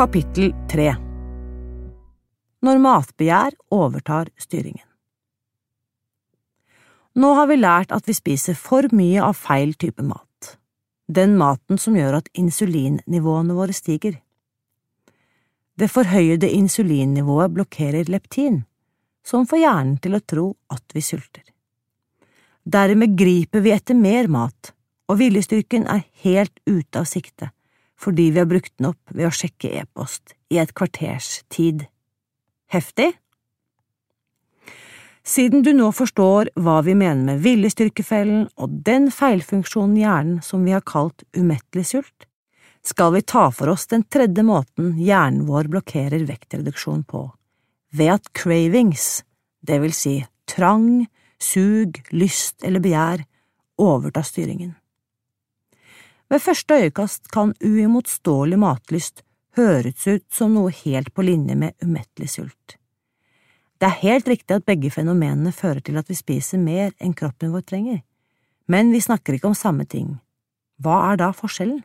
Kapittel 3 Når matbegjær overtar styringen Nå har vi lært at vi spiser for mye av feil type mat, den maten som gjør at insulinnivåene våre stiger. Det forhøyede insulinnivået blokkerer leptin, som får hjernen til å tro at vi sulter. Dermed griper vi etter mer mat, og viljestyrken er helt ute av sikte fordi vi har brukt den opp ved å sjekke e-post i et kvarters tid. Heftig? Siden du nå forstår hva vi mener med viljestyrkefellen og den feilfunksjonen hjernen som vi har kalt umettelig sult, skal vi ta for oss den tredje måten hjernen vår blokkerer vektreduksjon på, ved at cravings, det vil si trang, sug, lyst eller begjær, overtar styringen. Ved første øyekast kan uimotståelig matlyst høres ut som noe helt på linje med umettelig sult. Det er helt riktig at begge fenomenene fører til at vi spiser mer enn kroppen vår trenger, men vi snakker ikke om samme ting. Hva er da forskjellen?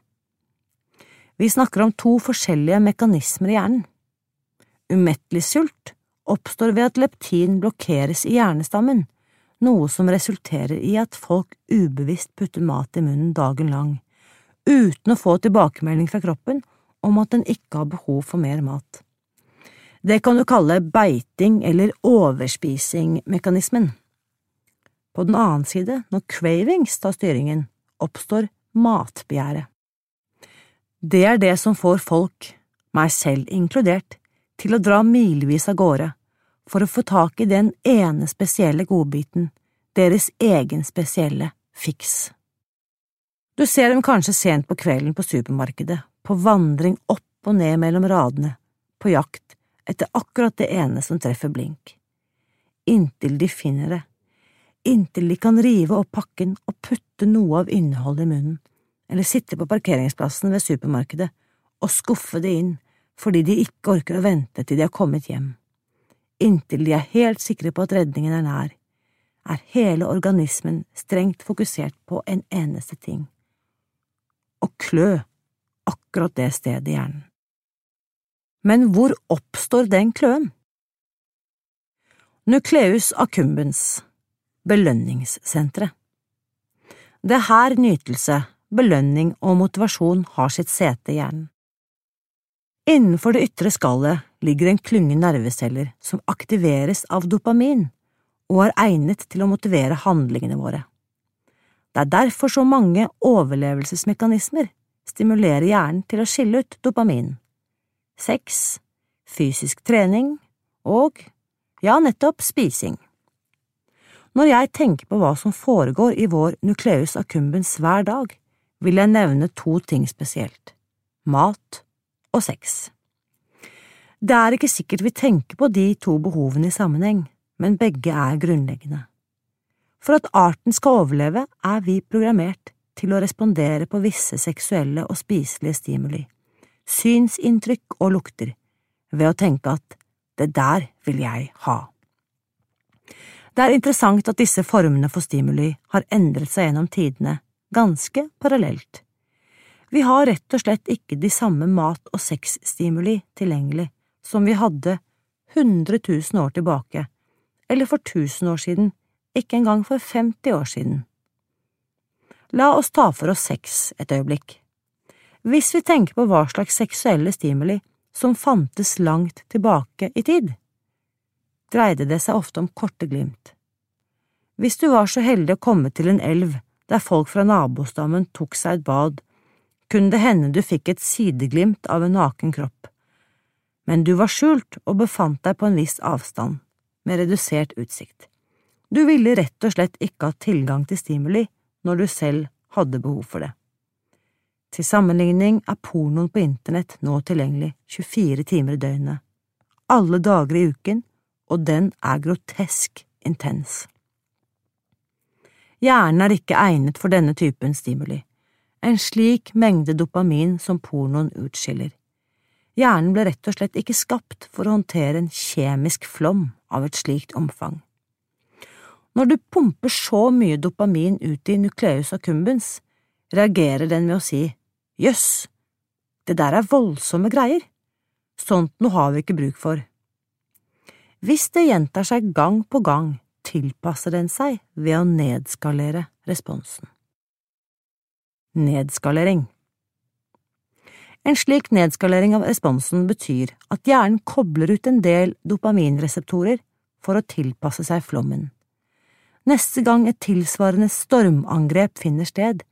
Vi snakker om to forskjellige mekanismer i hjernen. Umettelig sult oppstår ved at leptin blokkeres i hjernestammen, noe som resulterer i at folk ubevisst putter mat i munnen dagen lang uten å få tilbakemelding fra kroppen om at den ikke har behov for mer mat. Det kan du kalle beiting eller overspising-mekanismen. På den annen side, når cravings tar styringen, oppstår matbegjæret. Det er det som får folk, meg selv inkludert, til å dra milevis av gårde for å få tak i den ene spesielle godbiten, deres egen spesielle fiks. Du ser dem kanskje sent på kvelden på supermarkedet, på vandring opp og ned mellom radene, på jakt etter akkurat det ene som treffer blink. Inntil de finner det, inntil de kan rive opp pakken og putte noe av innholdet i munnen, eller sitte på parkeringsplassen ved supermarkedet og skuffe det inn fordi de ikke orker å vente til de har kommet hjem. Inntil de er helt sikre på at redningen er nær, er hele organismen strengt fokusert på en eneste ting og klø akkurat det stedet i hjernen. Men hvor oppstår den kløen? Nucleus accumbens, belønningssenteret. Det er her nytelse, belønning og motivasjon har sitt sete i hjernen. Innenfor det ytre skallet ligger en klynge nerveceller som aktiveres av dopamin og er egnet til å motivere handlingene våre. Det er derfor så mange overlevelsesmekanismer stimulerer hjernen til å skille ut dopamin. Sex, fysisk trening og, ja, nettopp spising. Når jeg tenker på hva som foregår i vår nucleus accumbens hver dag, vil jeg nevne to ting spesielt – mat og sex. Det er ikke sikkert vi tenker på de to behovene i sammenheng, men begge er grunnleggende. For at arten skal overleve, er vi programmert til å respondere på visse seksuelle og spiselige stimuli, synsinntrykk og lukter, ved å tenke at det der vil jeg ha. Det er interessant at disse formene for stimuli har endret seg gjennom tidene, ganske parallelt. Vi har rett og slett ikke de samme mat- og sexstimuli tilgjengelig som vi hadde 100 000 år tilbake, eller for 1000 år siden ikke engang for 50 år siden. La oss ta for oss sex et øyeblikk. Hvis vi tenker på hva slags seksuelle stimuli som fantes langt tilbake i tid, dreide det seg ofte om korte glimt. Hvis du var så heldig å komme til en elv der folk fra nabostammen tok seg et bad, kunne det hende du fikk et sideglimt av en naken kropp, men du var skjult og befant deg på en viss avstand, med redusert utsikt. Du ville rett og slett ikke hatt tilgang til stimuli når du selv hadde behov for det. Til sammenligning er pornoen på internett nå tilgjengelig 24 timer i døgnet, alle dager i uken, og den er grotesk intens. Hjernen er ikke egnet for denne typen stimuli, en slik mengde dopamin som pornoen utskiller. Hjernen ble rett og slett ikke skapt for å håndtere en kjemisk flom av et slikt omfang. Når du pumper så mye dopamin ut i nucleus accumbens, reagerer den med å si jøss, det der er voldsomme greier, sånt noe har vi ikke bruk for. Hvis det gjentar seg gang på gang, tilpasser den seg ved å nedskalere responsen. Nedskalering En slik nedskalering av responsen betyr at hjernen kobler ut en del dopaminreseptorer for å tilpasse seg flommen. Neste gang et tilsvarende stormangrep finner sted,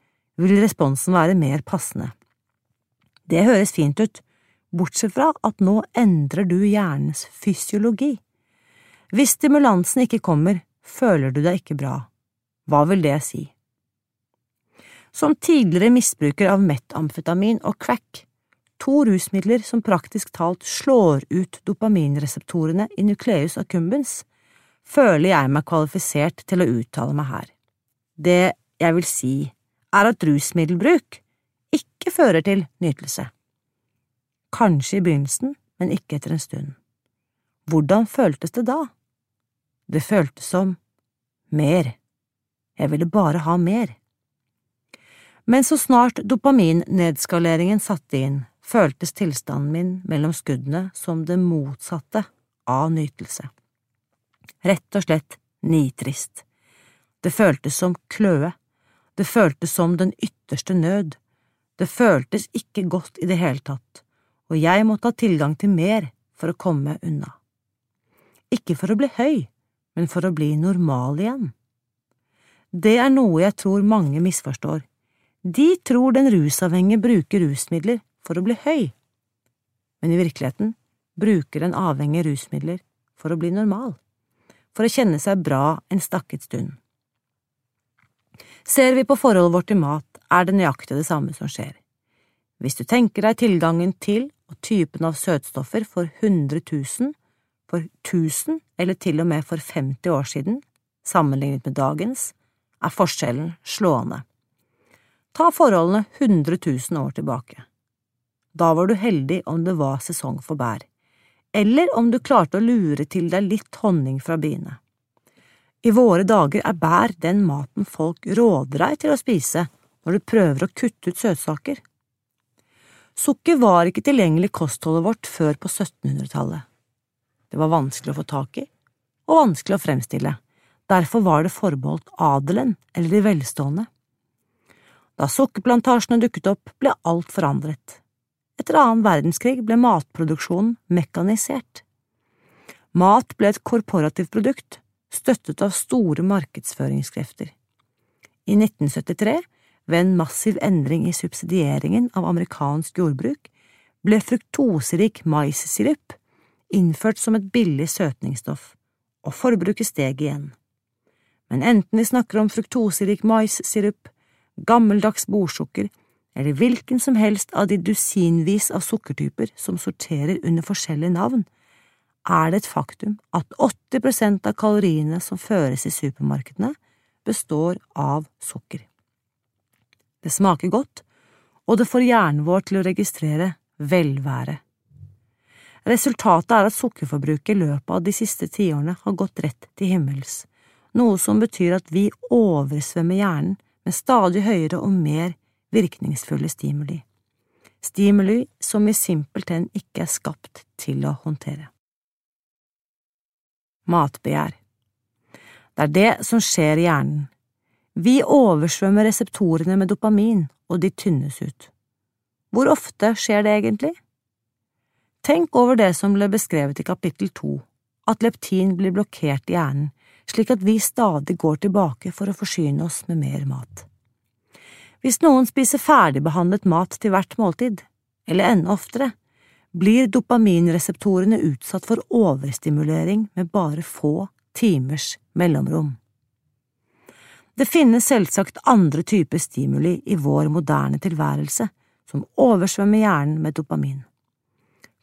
vil responsen være mer passende. Det høres fint ut, bortsett fra at nå endrer du hjernens fysiologi. Hvis stimulansen ikke kommer, føler du deg ikke bra. Hva vil det si? Som tidligere misbruker av metamfetamin og crack, to rusmidler som praktisk talt slår ut dopaminreseptorene i nucleus accumbens, føler jeg meg kvalifisert til å uttale meg her. Det jeg vil si, er at rusmiddelbruk ikke fører til nytelse. Kanskje i begynnelsen, men ikke etter en stund. Hvordan føltes det da? Det føltes som mer. Jeg ville bare ha mer. Men så snart dopaminnnedskaleringen satte inn, føltes tilstanden min mellom skuddene som det motsatte av nytelse rett og slett nitrist. Det føltes som kløe, det føltes som den ytterste nød, det føltes ikke godt i det hele tatt, og jeg måtte ha tilgang til mer for å komme unna. Ikke for å bli høy, men for å bli normal igjen. Det er noe jeg tror mange misforstår. De tror den rusavhengige bruker rusmidler for å bli høy, men i virkeligheten bruker den avhengige rusmidler for å bli normal for å kjenne seg bra en stakket stund. Ser vi på forholdet vårt til mat, er det nøyaktig det samme som skjer. Hvis du tenker deg tilgangen til og typen av søtstoffer for 100 000, for 1000 eller til og med for 50 år siden, sammenlignet med dagens, er forskjellen slående. Ta forholdene 100 000 år tilbake. Da var du heldig om det var sesong for bær eller om du klarte å lure til deg litt honning fra biene. I våre dager er bær den maten folk råder deg til å spise når du prøver å kutte ut søtsaker. Sukker var ikke tilgjengelig i kostholdet vårt før på 1700-tallet. Det var vanskelig å få tak i, og vanskelig å fremstille, derfor var det forbeholdt adelen eller de velstående. Da sukkerplantasjene dukket opp, ble alt forandret. Etter annen verdenskrig ble matproduksjonen mekanisert. Mat ble et korporativt produkt, støttet av store markedsføringskrefter. I 1973, ved en massiv endring i subsidieringen av amerikansk jordbruk, ble fruktoserik maissirup innført som et billig søtningsstoff, og forbruket steg igjen. Men enten vi snakker om fruktoserik maissirup, gammeldags bordsukker eller hvilken som helst av de dusinvis av sukkertyper som sorterer under forskjellige navn, er det et faktum at 80 prosent av kaloriene som føres i supermarkedene, består av sukker. Det smaker godt, og det får hjernen vår til å registrere velvære. Resultatet er at sukkerforbruket i løpet av de siste tiårene har gått rett til himmels, noe som betyr at vi oversvømmer hjernen med stadig høyere og mer virkningsfulle stimuli, stimuli som vi simpelthen ikke er skapt til å håndtere. Matbegjær Det er det som skjer i hjernen. Vi oversvømmer reseptorene med dopamin, og de tynnes ut. Hvor ofte skjer det egentlig? Tenk over det som ble beskrevet i kapittel to, at leptin blir blokkert i hjernen, slik at vi stadig går tilbake for å forsyne oss med mer mat. Hvis noen spiser ferdigbehandlet mat til hvert måltid, eller enda oftere, blir dopaminreseptorene utsatt for overstimulering med bare få timers mellomrom. Det finnes selvsagt andre typer stimuli i vår moderne tilværelse som oversvømmer hjernen med dopamin.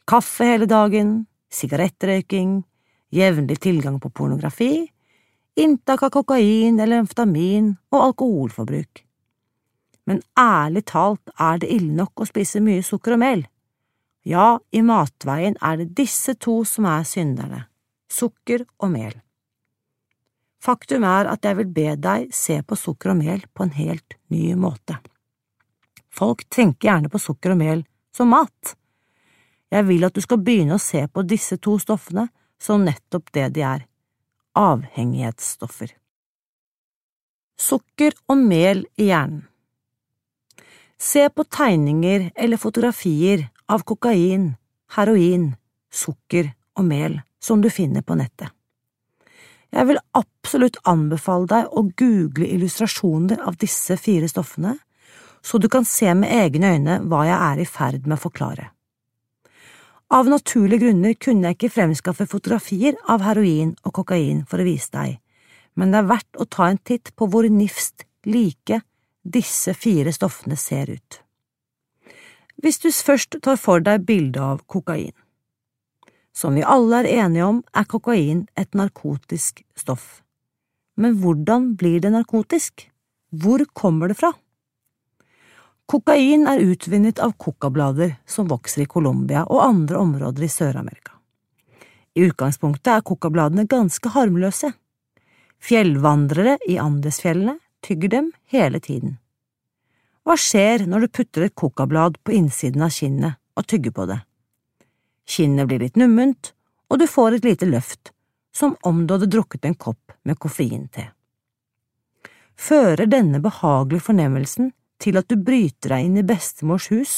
Kaffe hele dagen, sigarettrøyking, jevnlig tilgang på pornografi, inntak av kokain eller amfetamin og alkoholforbruk. Men ærlig talt er det ille nok å spise mye sukker og mel. Ja, i matveien er det disse to som er synderne, sukker og mel. Faktum er at jeg vil be deg se på sukker og mel på en helt ny måte. Folk tenker gjerne på sukker og mel som mat. Jeg vil at du skal begynne å se på disse to stoffene som nettopp det de er – avhengighetsstoffer. Sukker og mel i hjernen Se på tegninger eller fotografier av kokain, heroin, sukker og mel som du finner på nettet. Jeg vil absolutt anbefale deg å google illustrasjoner av disse fire stoffene, så du kan se med egne øyne hva jeg er i ferd med å forklare. Av naturlige grunner kunne jeg ikke fremskaffe fotografier av heroin og kokain for å vise deg, men det er verdt å ta en titt på hvor nifst like disse fire stoffene ser ut. Hvis du først tar for deg bildet av kokain. Som vi alle er enige om, er kokain et narkotisk stoff. Men hvordan blir det narkotisk? Hvor kommer det fra? Kokain er utvunnet av kokablader som vokser i Colombia og andre områder i Sør-Amerika. I utgangspunktet er kokabladene ganske harmløse. Fjellvandrere i Andesfjellene tygger dem hele tiden. Hva skjer når du putter et kokablad på innsiden av kinnet og tygger på det? Kinnet blir litt numment, og du får et lite løft, som om du hadde drukket en kopp med koffeinte. Fører denne behagelige fornemmelsen til at du bryter deg inn i bestemors hus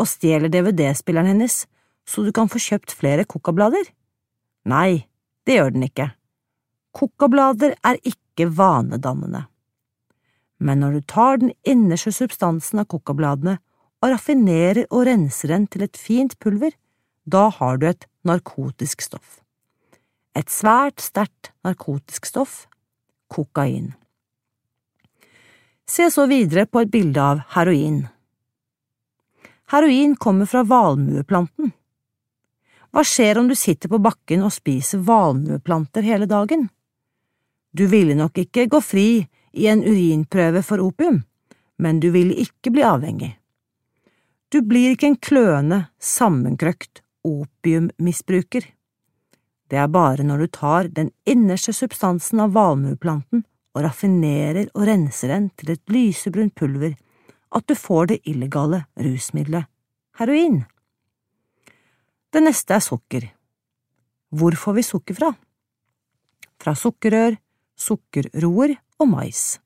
og stjeler DVD-spilleren hennes så du kan få kjøpt flere kokablader? Nei, det gjør den ikke. Kokablader er ikke vanedannende. Men når du tar den innerste substansen av kokabladene og raffinerer og renser den til et fint pulver, da har du et narkotisk stoff. Et svært sterkt narkotisk stoff – kokain. Se så videre på et bilde av heroin. Heroin kommer fra valmueplanten. Hva skjer om du sitter på bakken og spiser valmueplanter hele dagen? Du ville nok ikke gå fri i en urinprøve for opium, men du vil ikke bli avhengig. Du blir ikke en kløne, sammenkrøkt opiummisbruker. Det er bare når du tar den innerste substansen av valmueplanten og raffinerer og renser den til et lysebrunt pulver, at du får det illegale rusmiddelet heroin. Det neste er sukker. Hvor får vi sukker fra? Fra sukkerrør, sukkerroer og mais.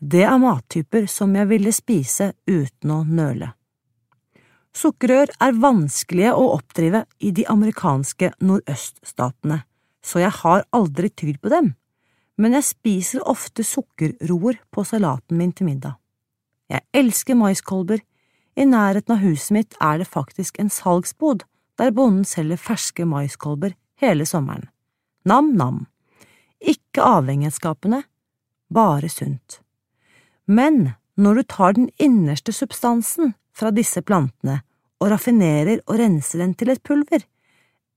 Det er mattyper som jeg ville spise uten å nøle. Sukkerrør er vanskelige å oppdrive i de amerikanske nordøststatene, så jeg har aldri tygd på dem, men jeg spiser ofte sukkerroer på salaten min til middag. Jeg elsker maiskolber, i nærheten av huset mitt er det faktisk en salgsbod der bonden selger ferske maiskolber hele sommeren. Nam-nam. Ikke avhengighetsskapende, bare sunt. Men når du tar den innerste substansen fra disse plantene og raffinerer og renser den til et pulver,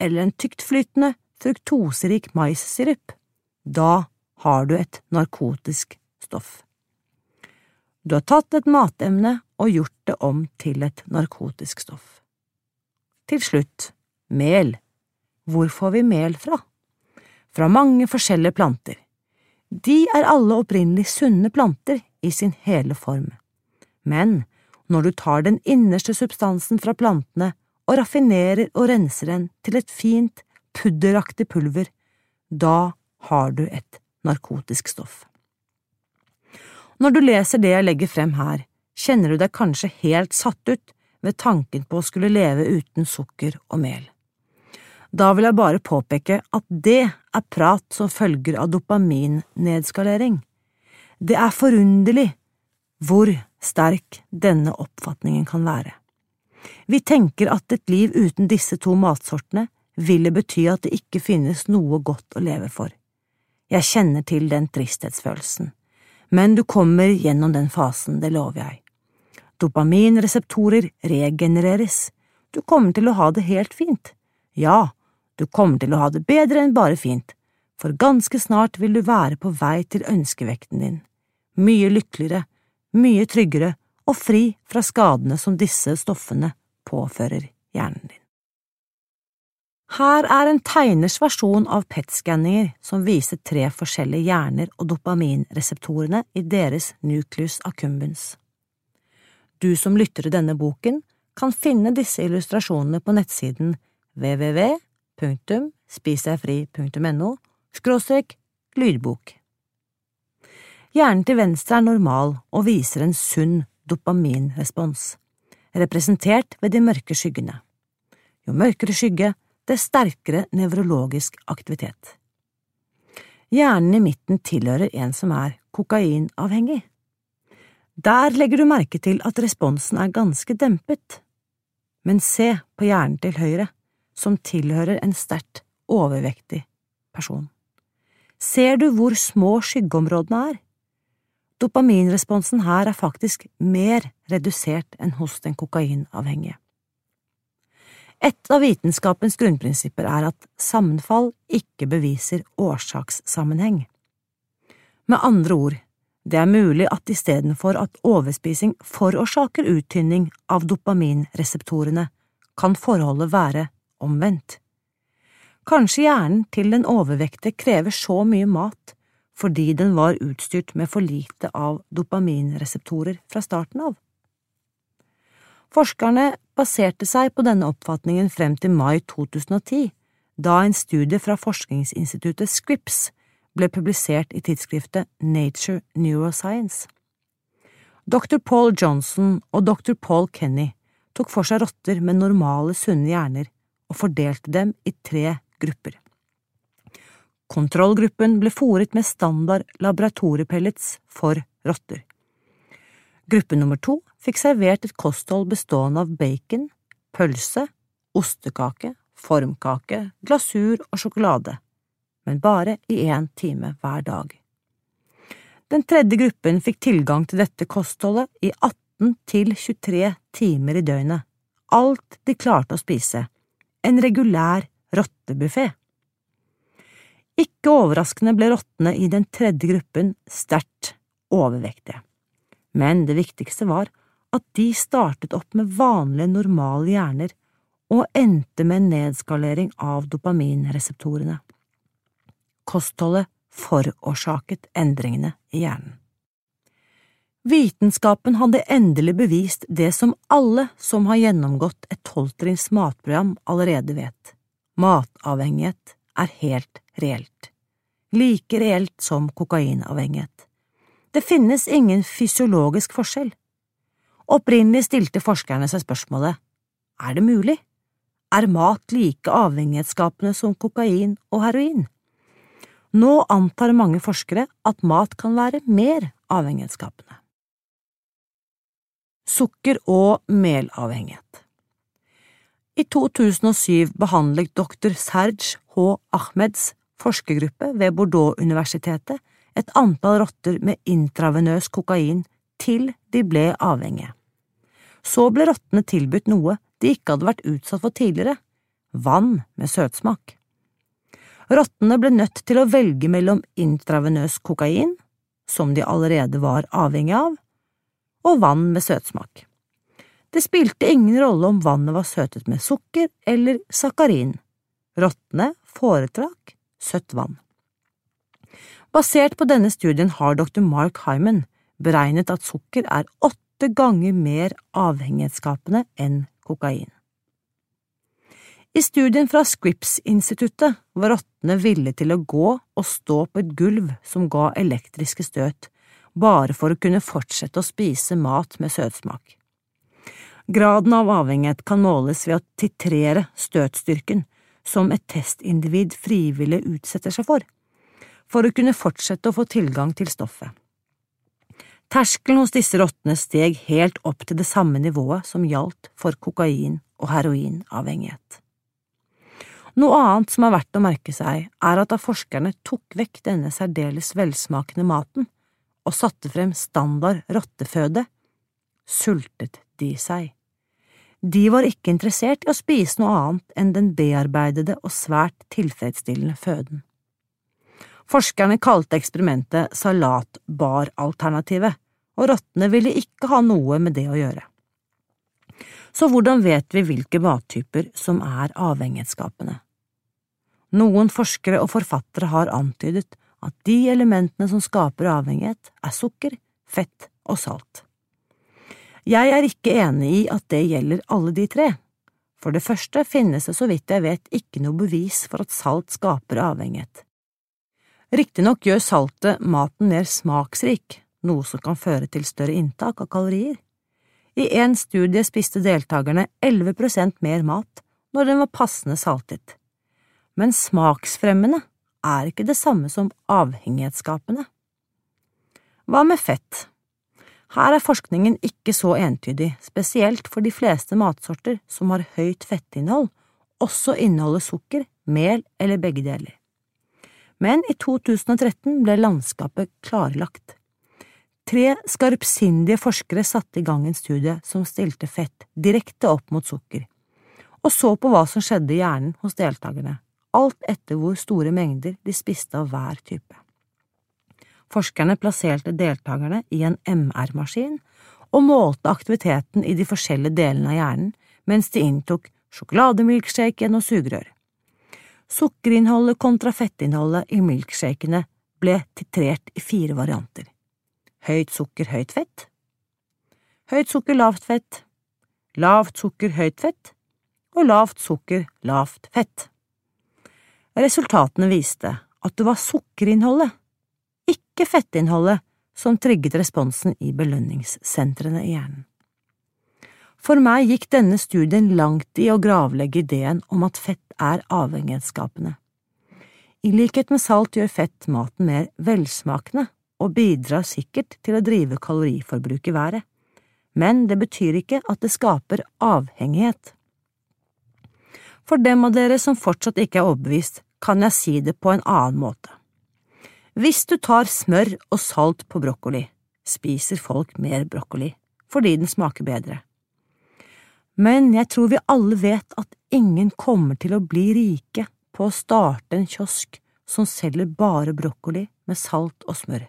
eller en tyktflytende, fruktoserik maissirup, da har du et narkotisk stoff. Du har tatt et matemne og gjort det om til et narkotisk stoff. Til slutt, mel. Hvor får vi mel fra? Fra mange forskjellige planter. De er alle opprinnelig sunne planter i sin hele form. Men når du tar den innerste substansen fra plantene og raffinerer og renser den til et fint, pudderaktig pulver, da har du et narkotisk stoff. Når du leser det jeg legger frem her, kjenner du deg kanskje helt satt ut ved tanken på å skulle leve uten sukker og mel. Da vil jeg bare påpeke at det er prat som følger av dopaminnedskалering. Det er forunderlig hvor sterk denne oppfatningen kan være. Vi tenker at et liv uten disse to matsortene ville bety at det ikke finnes noe godt å leve for. Jeg kjenner til den tristhetsfølelsen, men du kommer gjennom den fasen, det lover jeg. Dopaminreseptorer regenereres. Du kommer til å ha det helt fint. Ja, du kommer til å ha det bedre enn bare fint, for ganske snart vil du være på vei til ønskevekten din. Mye lykkeligere, mye tryggere og fri fra skadene som disse stoffene påfører hjernen din. Her er en tegners versjon av PET-skanninger som viser tre forskjellige hjerner og dopaminreseptorene i deres nucleus accumbens. Du som lytter til denne boken, kan finne disse illustrasjonene på nettsiden www.spisdegfri.no skråstrek lydbok. Hjernen til venstre er normal og viser en sunn dopaminrespons, representert ved de mørke skyggene. Jo mørkere skygge, dess sterkere nevrologisk aktivitet. Hjernen i midten tilhører en som er kokainavhengig. Der legger du merke til at responsen er ganske dempet, men se på hjernen til høyre, som tilhører en sterkt overvektig person. Ser du hvor små skyggeområdene er? Dopaminresponsen her er faktisk mer redusert enn hos den kokainavhengige. Et av vitenskapens grunnprinsipper er at sammenfall ikke beviser årsakssammenheng. Med andre ord, det er mulig at istedenfor at overspising forårsaker uttynning av dopaminreseptorene, kan forholdet være omvendt. Kanskje hjernen til den overvektige krever så mye mat fordi den var utstyrt med for lite av dopaminreseptorer fra starten av. Forskerne baserte seg på denne oppfatningen frem til mai 2010, da en studie fra forskningsinstituttet Scripps ble publisert i tidsskriftet Nature Neuroscience. Dr. Paul Johnson og dr. Paul Kenny tok for seg rotter med normale, sunne hjerner og fordelte dem i tre grupper. Kontrollgruppen ble fòret med standard laboratoriepellets for rotter. Gruppe nummer to fikk servert et kosthold bestående av bacon, pølse, ostekake, formkake, glasur og sjokolade men bare i én time hver dag. Den tredje gruppen fikk tilgang til dette kostholdet i 18 til 23 timer i døgnet, alt de klarte å spise, en regulær rottebuffé. Ikke overraskende ble rottene i den tredje gruppen sterkt overvektige, men det viktigste var at de startet opp med vanlige, normale hjerner og endte med en nedskalering av dopaminreseptorene kostholdet forårsaket endringene i hjernen. Vitenskapen hadde endelig bevist det som alle som har gjennomgått et tolvtrinns matprogram allerede vet. Matavhengighet er helt reelt. Like reelt som kokainavhengighet. Det finnes ingen fysiologisk forskjell. Opprinnelig stilte forskerne seg spørsmålet er det mulig? Er mat like avhengighetsskapende som kokain og heroin? Nå antar mange forskere at mat kan være mer avhengighetsskapende. Sukker- og melavhengighet I 2007 behandlet dr. Serge H. Ahmeds forskergruppe ved Bordeaux-universitetet et antall rotter med intravenøs kokain til de ble avhengige. Så ble rottene tilbudt noe de ikke hadde vært utsatt for tidligere – vann med søtsmak. Rottene ble nødt til å velge mellom intravenøs kokain, som de allerede var avhengig av, og vann med søtsmak. Det spilte ingen rolle om vannet var søtet med sukker eller sakarin. Rottene foretrakk søtt vann. Basert på denne studien har dr. Mark Hyman beregnet at sukker er åtte ganger mer avhengighetsskapende enn kokain. I studien fra Scripps-instituttet var rottene villige til å gå og stå på et gulv som ga elektriske støt, bare for å kunne fortsette å spise mat med søtsmak. Graden av avhengighet kan måles ved å titrere støtstyrken, som et testindivid frivillig utsetter seg for, for å kunne fortsette å få tilgang til stoffet. Terskelen hos disse rottene steg helt opp til det samme nivået som gjaldt for kokain- og heroinavhengighet. Noe annet som er verdt å merke seg, er at da forskerne tok vekk denne særdeles velsmakende maten og satte frem standard rotteføde, sultet de seg. De var ikke interessert i å spise noe annet enn den bearbeidede og svært tilfredsstillende føden. Forskerne kalte eksperimentet salatbar-alternativet, og rottene ville ikke ha noe med det å gjøre. Så hvordan vet vi hvilke mattyper som er avhengighetsskapende? Noen forskere og forfattere har antydet at de elementene som skaper avhengighet, er sukker, fett og salt. Jeg er ikke enig i at det gjelder alle de tre. For det første finnes det så vidt jeg vet ikke noe bevis for at salt skaper avhengighet. Riktignok gjør saltet maten mer smaksrik, noe som kan føre til større inntak av kalorier. I en studie spiste deltakerne 11 prosent mer mat når den var passende saltet. Men smaksfremmende er ikke det samme som avhengighetsskapende. Hva med fett? Her er forskningen ikke så entydig, spesielt for de fleste matsorter som har høyt fettinnhold, også inneholder sukker, mel eller begge deler. Men i 2013 ble landskapet klarlagt. Tre skarpsindige forskere satte i gang en studie som stilte fett direkte opp mot sukker, og så på hva som skjedde i hjernen hos deltakerne, alt etter hvor store mengder de spiste av hver type. Forskerne plasserte deltakerne i en MR-maskin og målte aktiviteten i de forskjellige delene av hjernen mens de inntok sjokolademilkshake gjennom sugerør. Sukkerinnholdet kontra fettinnholdet i milkshakene ble titrert i fire varianter. Høyt sukker, høyt fett Høyt sukker, lavt fett Lavt sukker, høyt fett og lavt sukker, lavt fett. Resultatene viste at det var sukkerinnholdet ikke fettinnholdet som trigget responsen i belønningssentrene i hjernen. For meg gikk denne studien langt i å gravlegge ideen om at fett er avhengighetsskapende. I likhet med salt gjør fett maten mer velsmakende og bidrar sikkert til å drive kaloriforbruket i været, men det betyr ikke at det skaper avhengighet. For dem av dere som fortsatt ikke er overbevist, kan jeg si det på en annen måte. Hvis du tar smør og salt på brokkoli, spiser folk mer brokkoli, fordi den smaker bedre. Men jeg tror vi alle vet at ingen kommer til å bli rike på å starte en kiosk som selger bare brokkoli med salt og smør.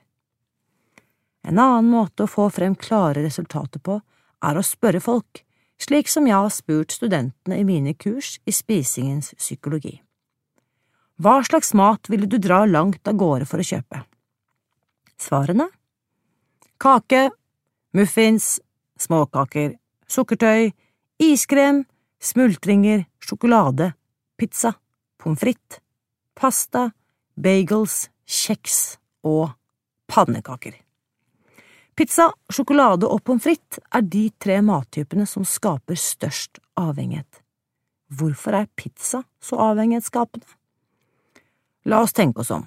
En annen måte å få frem klare resultater på er å spørre folk, slik som jeg har spurt studentene i mine kurs i spisingens psykologi. Hva slags mat ville du dra langt av gårde for å kjøpe? Svarene? Kake, muffins, småkaker, sukkertøy, iskrem, smultringer, sjokolade, pizza, pommes frites, pasta, bagels, kjeks og pannekaker. Pizza, sjokolade og pommes frites er de tre mattypene som skaper størst avhengighet. Hvorfor er pizza så avhengighetsskapende? La oss tenke oss om.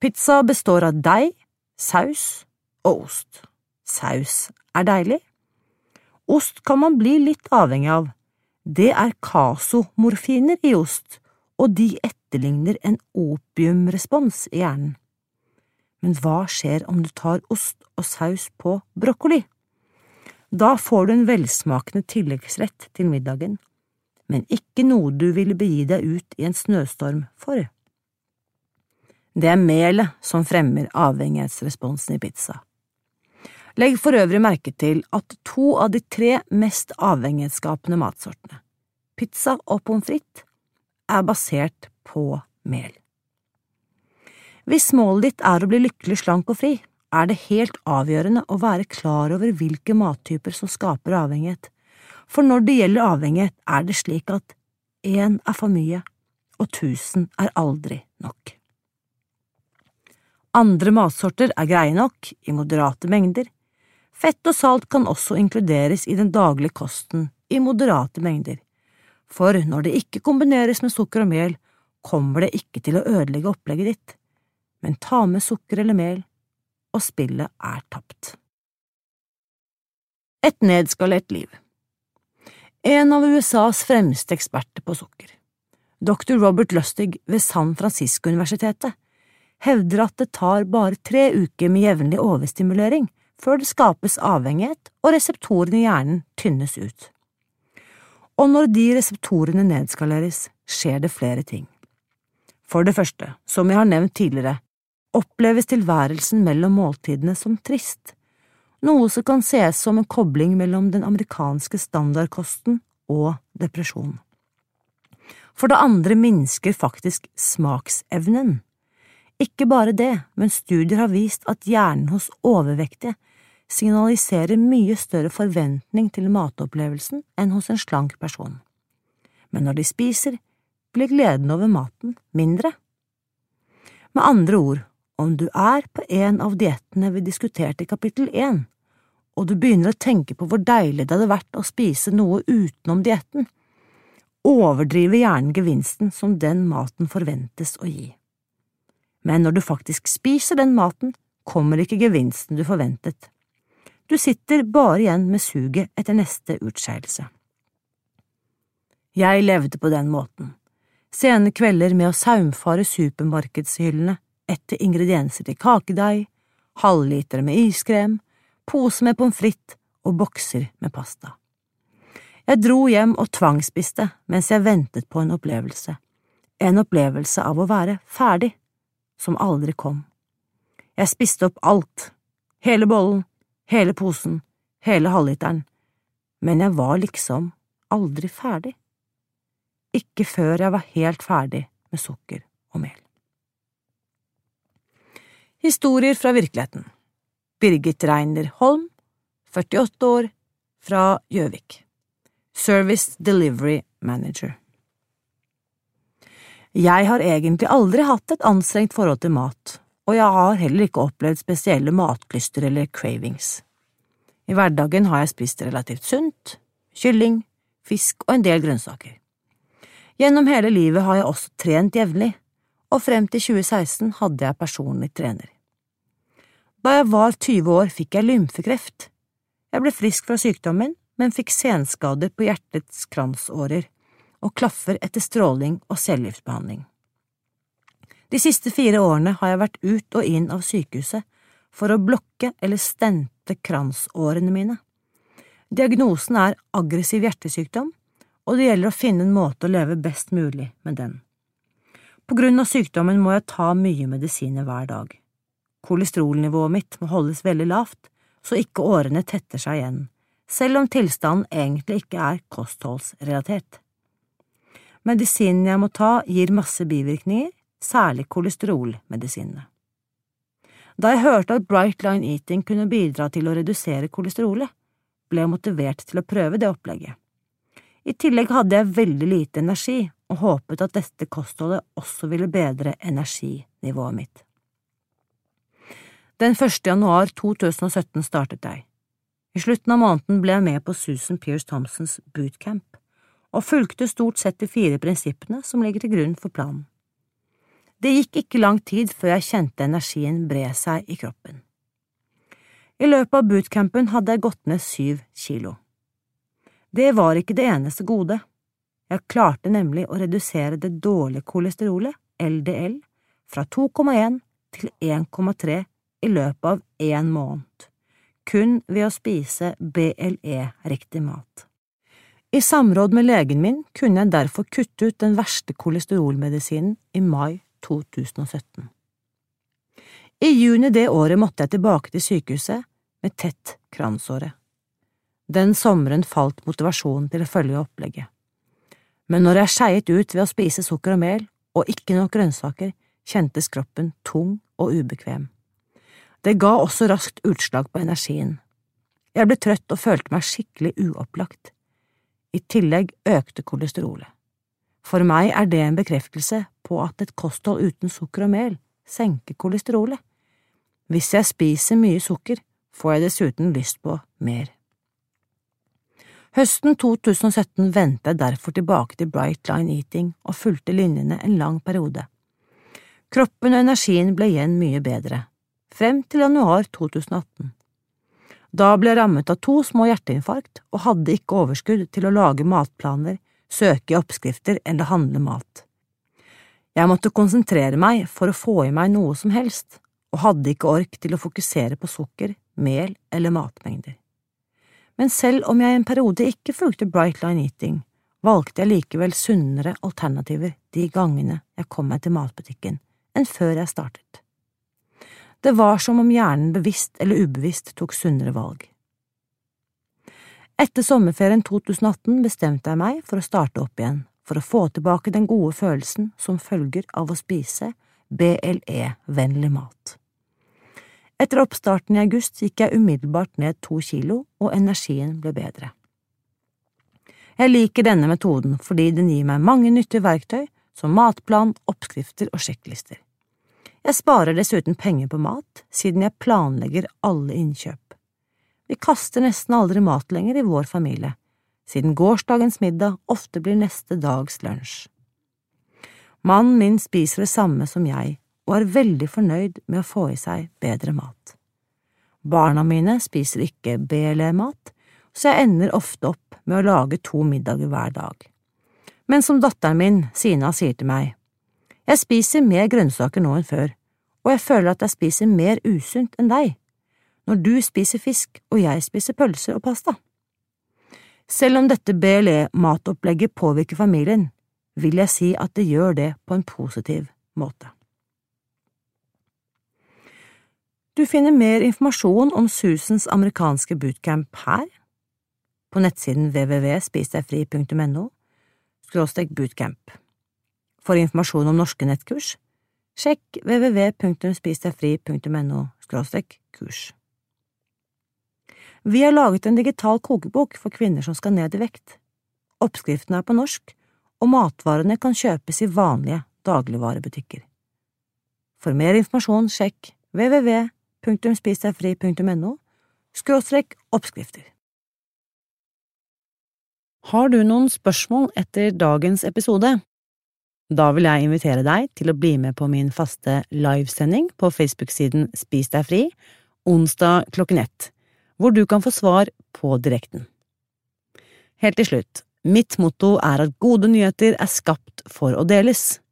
Pizza består av deig, saus og ost. Saus er deilig. Ost kan man bli litt avhengig av. Det er kasomorfiner i ost, og de etterligner en opiumrespons i hjernen. Men hva skjer om du tar ost og saus på brokkoli? Da får du en velsmakende tilleggsrett til middagen, men ikke noe du ville begi deg ut i en snøstorm for. Det er melet som fremmer avhengighetsresponsen i pizza. Legg for øvrig merke til at to av de tre mest avhengighetsskapende matsortene, pizza og pommes frites, er basert på mel. Hvis målet ditt er å bli lykkelig, slank og fri, er det helt avgjørende å være klar over hvilke mattyper som skaper avhengighet, for når det gjelder avhengighet, er det slik at én er for mye, og tusen er aldri nok. Andre matsorter er greie nok, i moderate mengder. Fett og salt kan også inkluderes i den daglige kosten, i moderate mengder. For når det ikke kombineres med sukker og mel, kommer det ikke til å ødelegge opplegget ditt. Men ta med sukker eller mel, og spillet er tapt. Et nedskalert liv En av USAs fremste eksperter på sukker, dr. Robert Lustig ved San Francisco-universitetet, hevder at det tar bare tre uker med jevnlig overstimulering før det skapes avhengighet og reseptorene i hjernen tynnes ut. Og når de reseptorene nedskaleres, skjer det flere ting. For det første, som jeg har nevnt tidligere, oppleves tilværelsen mellom måltidene som trist, noe som kan ses som en kobling mellom den amerikanske standardkosten og depresjon. For det andre minsker faktisk smaksevnen. Ikke bare det, men studier har vist at hjernen hos overvektige signaliserer mye større forventning til matopplevelsen enn hos en slank person. Men når de spiser, blir gleden over maten mindre. Med andre ord, om du er på en av diettene vi diskuterte i kapittel én, og du begynner å tenke på hvor deilig det hadde vært å spise noe utenom dietten, overdriver hjernen gevinsten som den maten forventes å gi. Men når du faktisk spiser den maten, kommer ikke gevinsten du forventet. Du sitter bare igjen med suget etter neste utskeielse. Jeg levde på den måten. Sene kvelder med å saumfare supermarkedshyllene etter ingredienser til kakedeig, halvliter med iskrem, pose med pommes frites og bokser med pasta. Jeg dro hjem og tvangsspiste mens jeg ventet på en opplevelse, en opplevelse av å være ferdig, som aldri kom. Jeg spiste opp alt, hele bollen, hele posen, hele halvliteren, men jeg var liksom aldri ferdig. Ikke før jeg var helt ferdig med sukker og mel. Historier fra virkeligheten Birgit Reiner Holm, 48 år, fra Gjøvik Service Delivery Manager Jeg har egentlig aldri hatt et anstrengt forhold til mat, og jeg har heller ikke opplevd spesielle matlyster eller cravings. I hverdagen har jeg spist relativt sunt, kylling, fisk og en del grønnsaker. Gjennom hele livet har jeg også trent jevnlig, og frem til 2016 hadde jeg personlig trener. Da jeg var 20 år, fikk jeg lymfekreft. Jeg ble frisk fra sykdommen, men fikk senskader på hjertets kransårer og klaffer etter stråling og cellegiftbehandling. De siste fire årene har jeg vært ut og inn av sykehuset for å blokke eller stente kransårene mine. Diagnosen er aggressiv hjertesykdom, og det gjelder å finne en måte å leve best mulig med den. På grunn av sykdommen må jeg ta mye medisiner hver dag. Kolesterolnivået mitt må holdes veldig lavt, så ikke årene tetter seg igjen, selv om tilstanden egentlig ikke er kostholdsrelatert. Medisinen jeg må ta, gir masse bivirkninger, særlig kolesterolmedisinene. Da jeg hørte at Bright Line Eating kunne bidra til å redusere kolesterolet, ble jeg motivert til å prøve det opplegget. I tillegg hadde jeg veldig lite energi og håpet at dette kostholdet også ville bedre energinivået mitt. Den 1. januar 2017 startet jeg. I slutten av måneden ble jeg med på Susan Pierce Thompsons bootcamp, og fulgte stort sett de fire prinsippene som ligger til grunn for planen. Det gikk ikke lang tid før jeg kjente energien bre seg i kroppen. I løpet av bootcampen hadde jeg gått ned syv kilo. Det var ikke det eneste gode. Jeg klarte nemlig å redusere det dårlige kolesterolet, LDL, fra 2,1 til 1,3 i løpet av én måned, kun ved å spise BLE-riktig mat. I samråd med legen min kunne jeg derfor kutte ut den verste kolesterolmedisinen i mai 2017. I juni det året måtte jeg tilbake til sykehuset med tett kransåre. Den sommeren falt motivasjonen til å følge opplegget. Men når jeg skeiet ut ved å spise sukker og mel og ikke nok grønnsaker, kjentes kroppen tung og ubekvem. Det ga også raskt utslag på energien. Jeg ble trøtt og følte meg skikkelig uopplagt. I tillegg økte kolesterolet. For meg er det en bekreftelse på at et kosthold uten sukker og mel senker kolesterolet. Hvis jeg spiser mye sukker, får jeg dessuten lyst på mer. Høsten 2017 vendte jeg derfor tilbake til Bright Line Eating og fulgte linjene en lang periode. Kroppen og energien ble igjen mye bedre, frem til januar 2018. Da ble jeg rammet av to små hjerteinfarkt og hadde ikke overskudd til å lage matplaner søke i oppskrifter eller handle mat. Jeg måtte konsentrere meg for å få i meg noe som helst, og hadde ikke ork til å fokusere på sukker, mel eller matmengder. Men selv om jeg i en periode ikke fulgte Bright Line Eating, valgte jeg likevel sunnere alternativer de gangene jeg kom meg til matbutikken, enn før jeg startet. Det var som om hjernen bevisst eller ubevisst tok sunnere valg. Etter sommerferien 2018 bestemte jeg meg for å starte opp igjen, for å få tilbake den gode følelsen som følger av å spise BLE-vennlig mat. Etter oppstarten i august gikk jeg umiddelbart ned to kilo, og energien ble bedre. Jeg liker denne metoden fordi den gir meg mange nyttige verktøy, som matplan, oppskrifter og sjekklister. Jeg sparer dessuten penger på mat, siden jeg planlegger alle innkjøp. Vi kaster nesten aldri mat lenger i vår familie, siden gårsdagens middag ofte blir neste dags lunsj. Mannen min spiser det samme som jeg, og er veldig fornøyd med å få i seg bedre mat. Barna mine spiser ikke BLE-mat, så jeg ender ofte opp med å lage to middager hver dag. Men som datteren min, Sina, sier til meg, jeg spiser mer grønnsaker nå enn før, og jeg føler at jeg spiser mer usunt enn deg, når du spiser fisk og jeg spiser pølser og pasta. Selv om dette BLE-matopplegget påvirker familien, vil jeg si at det gjør det på en positiv måte. Du finner mer informasjon om Susans amerikanske bootcamp her, på nettsiden www.spisdegfri.no skråstrek bootcamp. For informasjon om norske nettkurs, sjekk www.spisdegfri.no kurs. Vi har laget en digital kokebok for kvinner som skal ned i vekt. Oppskriften er på norsk, og matvarene kan kjøpes i vanlige dagligvarebutikker. For mer informasjon sjekk www www.spisdegfri.no skråstrek oppskrifter. Har du noen spørsmål etter dagens episode? Da vil jeg invitere deg til å bli med på min faste livesending på Facebook-siden Spis deg fri, onsdag klokken ett, hvor du kan få svar på direkten. Helt til slutt, mitt motto er at gode nyheter er skapt for å deles.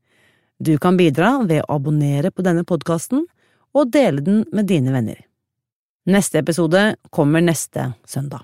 Du kan bidra ved å abonnere på denne podkasten og dele den med dine venner. Neste episode kommer neste søndag.